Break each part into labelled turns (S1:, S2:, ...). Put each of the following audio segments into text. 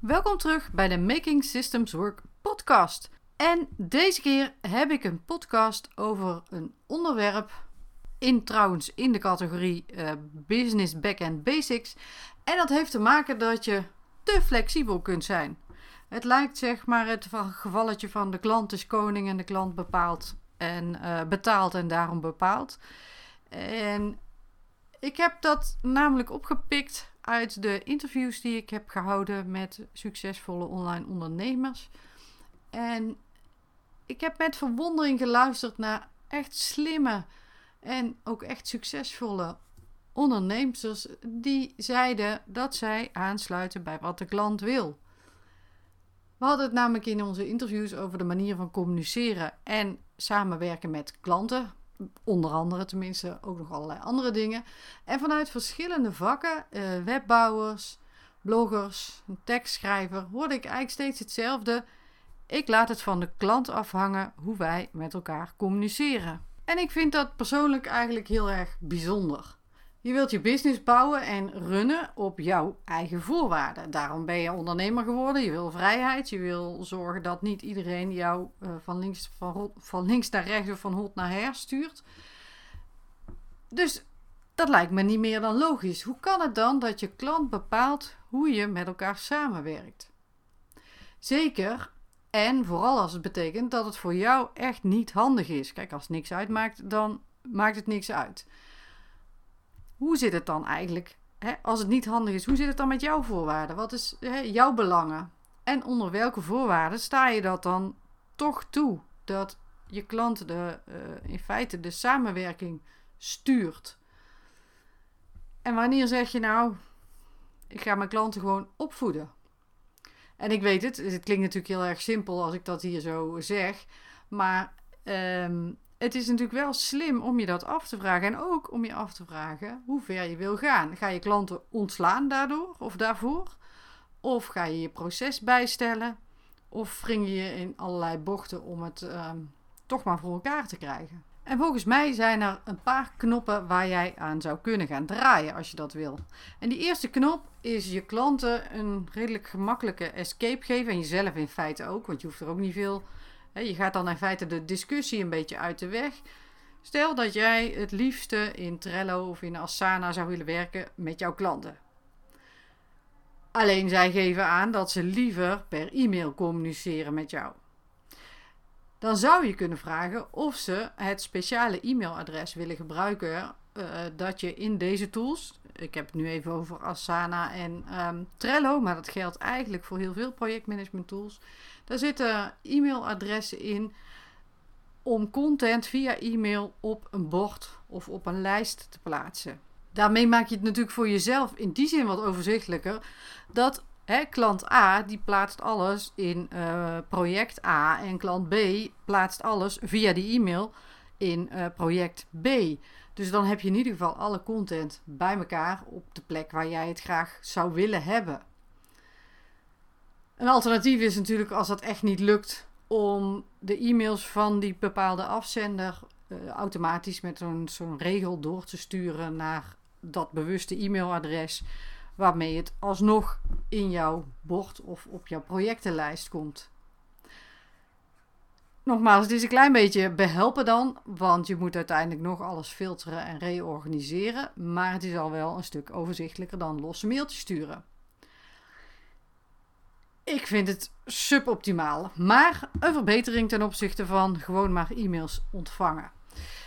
S1: Welkom terug bij de Making Systems Work podcast. En deze keer heb ik een podcast over een onderwerp in trouwens in de categorie uh, Business Backend Basics. En dat heeft te maken dat je te flexibel kunt zijn. Het lijkt zeg maar het gevalletje van de klant is koning en de klant bepaalt en uh, betaalt en daarom bepaalt. En ik heb dat namelijk opgepikt uit de interviews die ik heb gehouden met succesvolle online ondernemers. En ik heb met verwondering geluisterd naar echt slimme en ook echt succesvolle ondernemers die zeiden dat zij aansluiten bij wat de klant wil. We hadden het namelijk in onze interviews over de manier van communiceren en samenwerken met klanten. Onder andere tenminste ook nog allerlei andere dingen. En vanuit verschillende vakken, eh, webbouwers, bloggers, tekstschrijver, hoorde ik eigenlijk steeds hetzelfde. Ik laat het van de klant afhangen hoe wij met elkaar communiceren. En ik vind dat persoonlijk eigenlijk heel erg bijzonder. Je wilt je business bouwen en runnen op jouw eigen voorwaarden. Daarom ben je ondernemer geworden. Je wil vrijheid. Je wil zorgen dat niet iedereen jou uh, van, links, van, van links naar rechts of van hot naar her stuurt. Dus dat lijkt me niet meer dan logisch. Hoe kan het dan dat je klant bepaalt hoe je met elkaar samenwerkt? Zeker en vooral als het betekent dat het voor jou echt niet handig is. Kijk, als niks uitmaakt, dan maakt het niks uit. Hoe zit het dan eigenlijk? Hè, als het niet handig is, hoe zit het dan met jouw voorwaarden? Wat is hè, jouw belangen? En onder welke voorwaarden sta je dat dan toch toe? Dat je klant de, uh, in feite de samenwerking stuurt. En wanneer zeg je nou, ik ga mijn klanten gewoon opvoeden? En ik weet het, het klinkt natuurlijk heel erg simpel als ik dat hier zo zeg. Maar um, het is natuurlijk wel slim om je dat af te vragen. En ook om je af te vragen hoe ver je wil gaan. Ga je klanten ontslaan daardoor of daarvoor? Of ga je je proces bijstellen? Of wring je je in allerlei bochten om het ehm, toch maar voor elkaar te krijgen? En volgens mij zijn er een paar knoppen waar jij aan zou kunnen gaan draaien als je dat wil. En die eerste knop is je klanten een redelijk gemakkelijke escape geven. En jezelf in feite ook, want je hoeft er ook niet veel je gaat dan in feite de discussie een beetje uit de weg. Stel dat jij het liefste in Trello of in Asana zou willen werken met jouw klanten. Alleen zij geven aan dat ze liever per e-mail communiceren met jou. Dan zou je kunnen vragen of ze het speciale e-mailadres willen gebruiken uh, dat je in deze tools, ik heb het nu even over Asana en um, Trello, maar dat geldt eigenlijk voor heel veel projectmanagement tools. Daar zitten e-mailadressen in om content via e-mail op een bord of op een lijst te plaatsen. Daarmee maak je het natuurlijk voor jezelf in die zin wat overzichtelijker. Dat hè, klant A die plaatst alles in uh, project A en klant B plaatst alles via die e-mail in uh, project B. Dus dan heb je in ieder geval alle content bij elkaar op de plek waar jij het graag zou willen hebben. Een alternatief is natuurlijk als dat echt niet lukt om de e-mails van die bepaalde afzender uh, automatisch met zo'n zo'n regel door te sturen naar dat bewuste e-mailadres, waarmee het alsnog in jouw bord of op jouw projectenlijst komt. Nogmaals, het is een klein beetje behelpen dan, want je moet uiteindelijk nog alles filteren en reorganiseren, maar het is al wel een stuk overzichtelijker dan losse mailtjes sturen. Ik vind het suboptimaal, maar een verbetering ten opzichte van gewoon maar e-mails ontvangen.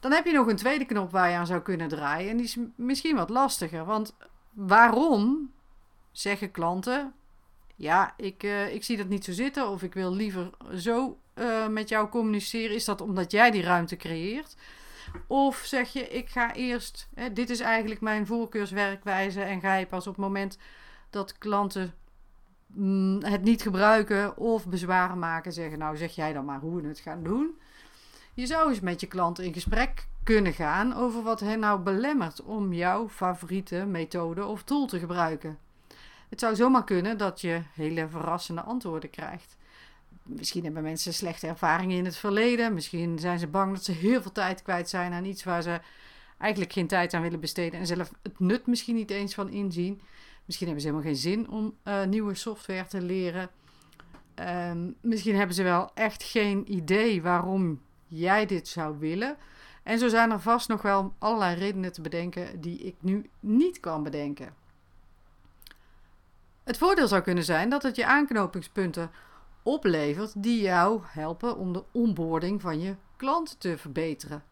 S1: Dan heb je nog een tweede knop waar je aan zou kunnen draaien en die is misschien wat lastiger, want waarom zeggen klanten: ja, ik, uh, ik zie dat niet zo zitten of ik wil liever zo uh, met jou communiceren? Is dat omdat jij die ruimte creëert? Of zeg je, ik ga eerst, hè, dit is eigenlijk mijn voorkeurswerkwijze en ga je pas op het moment dat klanten Mm, het niet gebruiken of bezwaren maken. Zeggen, nou zeg jij dan maar hoe we het gaan doen. Je zou eens met je klant in gesprek kunnen gaan over wat hen nou belemmert om jouw favoriete methode of tool te gebruiken. Het zou zomaar kunnen dat je hele verrassende antwoorden krijgt. Misschien hebben mensen slechte ervaringen in het verleden. Misschien zijn ze bang dat ze heel veel tijd kwijt zijn aan iets waar ze eigenlijk geen tijd aan willen besteden en zelf het nut misschien niet eens van inzien. Misschien hebben ze helemaal geen zin om uh, nieuwe software te leren. Um, misschien hebben ze wel echt geen idee waarom jij dit zou willen. En zo zijn er vast nog wel allerlei redenen te bedenken die ik nu niet kan bedenken. Het voordeel zou kunnen zijn dat het je aanknopingspunten oplevert die jou helpen om de onboarding van je klant te verbeteren.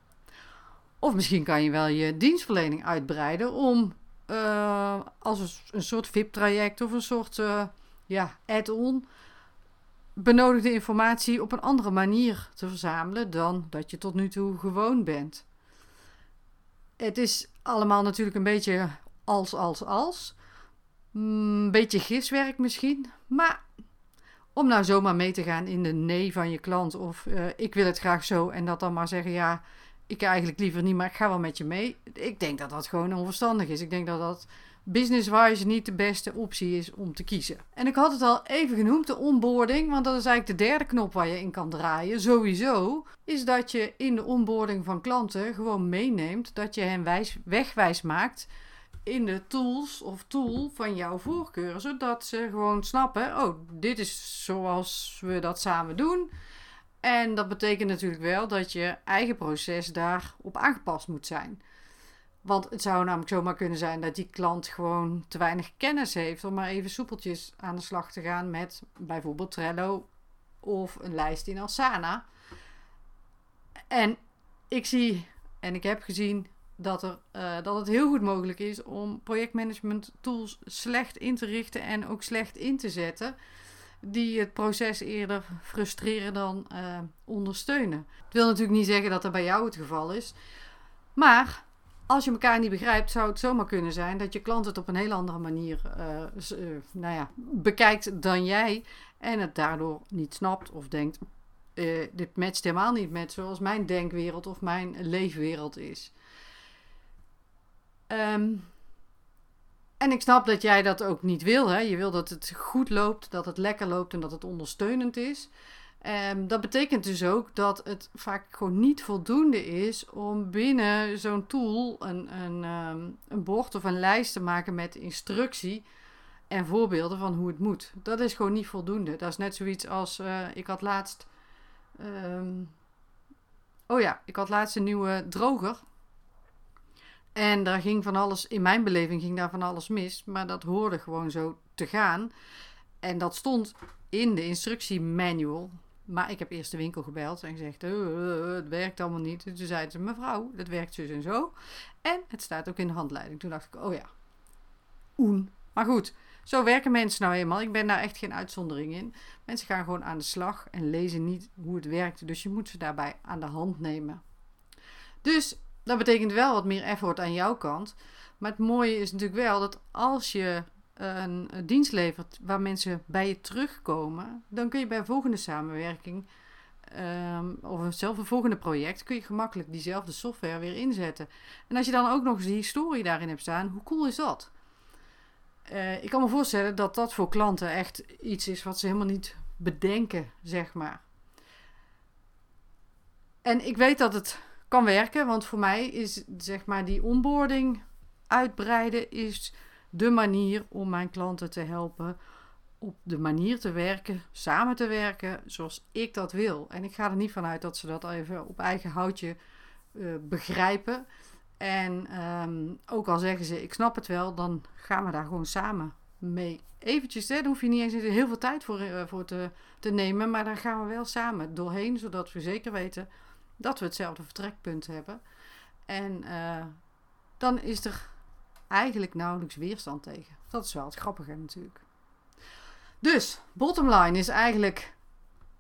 S1: Of misschien kan je wel je dienstverlening uitbreiden om uh, als een soort VIP-traject of een soort uh, ja, add-on benodigde informatie op een andere manier te verzamelen dan dat je tot nu toe gewoon bent. Het is allemaal natuurlijk een beetje als, als, als. Mm, een beetje giswerk misschien. Maar om nou zomaar mee te gaan in de nee van je klant of uh, ik wil het graag zo en dat dan maar zeggen ja, ik eigenlijk liever niet, maar ik ga wel met je mee. Ik denk dat dat gewoon onverstandig is. Ik denk dat dat business-wise niet de beste optie is om te kiezen. En ik had het al even genoemd, de onboarding, want dat is eigenlijk de derde knop waar je in kan draaien. Sowieso is dat je in de onboarding van klanten gewoon meeneemt dat je hen wijs, wegwijs maakt in de tools of tool van jouw voorkeur, zodat ze gewoon snappen: oh, dit is zoals we dat samen doen. En dat betekent natuurlijk wel dat je eigen proces daarop aangepast moet zijn. Want het zou namelijk zomaar kunnen zijn dat die klant gewoon te weinig kennis heeft om maar even soepeltjes aan de slag te gaan met bijvoorbeeld Trello of een lijst in Asana. En ik zie en ik heb gezien dat, er, uh, dat het heel goed mogelijk is om projectmanagement tools slecht in te richten en ook slecht in te zetten. Die het proces eerder frustreren dan uh, ondersteunen. Het wil natuurlijk niet zeggen dat dat bij jou het geval is. Maar als je elkaar niet begrijpt, zou het zomaar kunnen zijn dat je klant het op een heel andere manier uh, uh, nou ja, bekijkt dan jij. En het daardoor niet snapt of denkt: dit matcht helemaal niet met zoals mijn denkwereld of mijn leefwereld is. Um, en ik snap dat jij dat ook niet wil. Hè? Je wil dat het goed loopt, dat het lekker loopt en dat het ondersteunend is. Um, dat betekent dus ook dat het vaak gewoon niet voldoende is om binnen zo'n tool een, een, um, een bord of een lijst te maken met instructie en voorbeelden van hoe het moet. Dat is gewoon niet voldoende. Dat is net zoiets als uh, ik had laatst. Um, oh ja, ik had laatst een nieuwe droger. En daar ging van alles, in mijn beleving ging daar van alles mis, maar dat hoorde gewoon zo te gaan. En dat stond in de instructiemanual. Maar ik heb eerst de winkel gebeld en gezegd: uh, het werkt allemaal niet. En toen zeiden ze: Mevrouw, dat werkt zo en zo. En het staat ook in de handleiding. Toen dacht ik: Oh ja, oen. Maar goed, zo werken mensen nou eenmaal. Ik ben daar echt geen uitzondering in. Mensen gaan gewoon aan de slag en lezen niet hoe het werkt. Dus je moet ze daarbij aan de hand nemen. Dus dat betekent wel wat meer effort aan jouw kant. Maar het mooie is natuurlijk wel dat als je een, dienst levert waar mensen bij je terugkomen, dan kun je bij een volgende samenwerking um, of zelf een volgende project, kun je gemakkelijk diezelfde software weer inzetten. En als je dan ook nog eens die historie daarin hebt staan, hoe cool is dat? Uh, ik kan me voorstellen dat dat voor klanten echt iets is wat ze helemaal niet bedenken, zeg maar. En ik weet dat het kan werken, want voor mij is zeg maar die onboarding uitbreiden is de manier om mijn klanten te helpen op de manier te werken, samen te werken zoals ik dat wil. En ik ga er niet vanuit dat ze dat even op eigen houtje uh, begrijpen. En um, ook al zeggen ze, ik snap het wel, dan gaan we daar gewoon samen mee. Eventjes, hè, daar hoef je niet eens heel veel tijd voor, uh, voor te, nemen, maar daar gaan we wel samen doorheen, zodat we zeker weten dat we hetzelfde vertrekpunt hebben. En uh, dan is er eigenlijk nauwelijks weerstand tegen. Dat is wel het grappige natuurlijk. Dus, bottom line is eigenlijk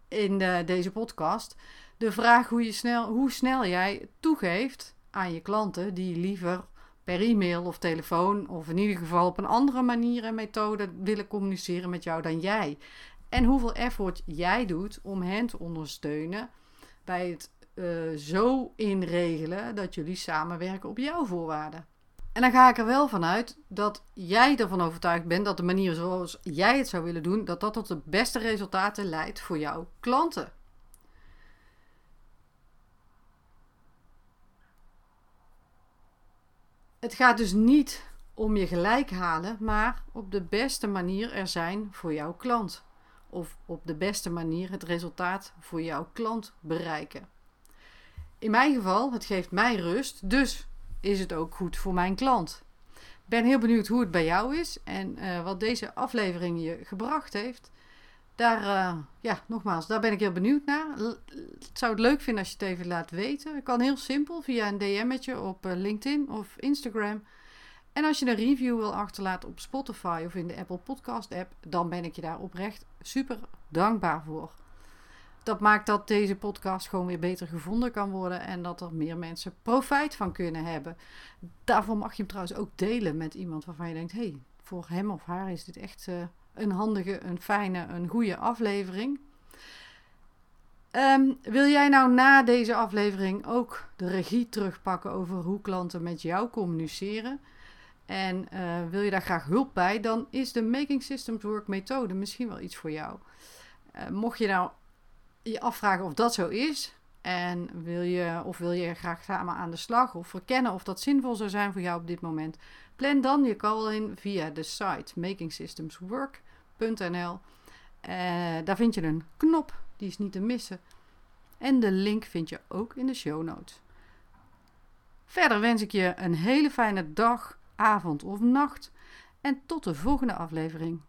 S1: in de, deze podcast de vraag hoe, je snel, hoe snel jij toegeeft aan je klanten die liever per e-mail of telefoon of in ieder geval op een andere manier en methode willen communiceren met jou dan jij. En hoeveel effort jij doet om hen te ondersteunen bij het uh, zo inregelen dat jullie samenwerken op jouw voorwaarden. En dan ga ik er wel vanuit dat jij ervan overtuigd bent dat de manier zoals jij het zou willen doen, dat dat tot de beste resultaten leidt voor jouw klanten. Het gaat dus niet om je gelijk halen, maar op de beste manier er zijn voor jouw klant. Of op de beste manier het resultaat voor jouw klant bereiken. In mijn geval, het geeft mij rust, dus is het ook goed voor mijn klant. Ben heel benieuwd hoe het bij jou is en uh, wat deze aflevering je gebracht heeft. Daar, uh, ja, nogmaals, daar ben ik heel benieuwd naar. Ik zou het leuk vinden als je het even laat weten. Ik kan heel simpel via een DM'tje op uh, LinkedIn of Instagram. En als je een review wil achterlaten op Spotify of in de Apple Podcast app, dan ben ik je daar oprecht super dankbaar voor. Dat maakt dat deze podcast gewoon weer beter gevonden kan worden en dat er meer mensen profijt van kunnen hebben. Daarvoor mag je hem trouwens ook delen met iemand waarvan je denkt: hey, voor hem of haar is dit echt uh, een handige, een fijne, een goede aflevering. Um, wil jij nou na deze aflevering ook de regie terugpakken over hoe klanten met jou communiceren? En uh, wil je daar graag hulp bij, dan is de Making Systems Work methode misschien wel iets voor jou. Uh, mocht je nou je afvragen of dat zo is, en wil je, of wil je graag samen aan de slag of verkennen of dat zinvol zou zijn voor jou op dit moment, plan dan je call in via de site makingsystemswork.nl. Uh, daar vind je een knop, die is niet te missen. En de link vind je ook in de show notes. Verder wens ik je een hele fijne dag avond of nacht. En tot de volgende aflevering.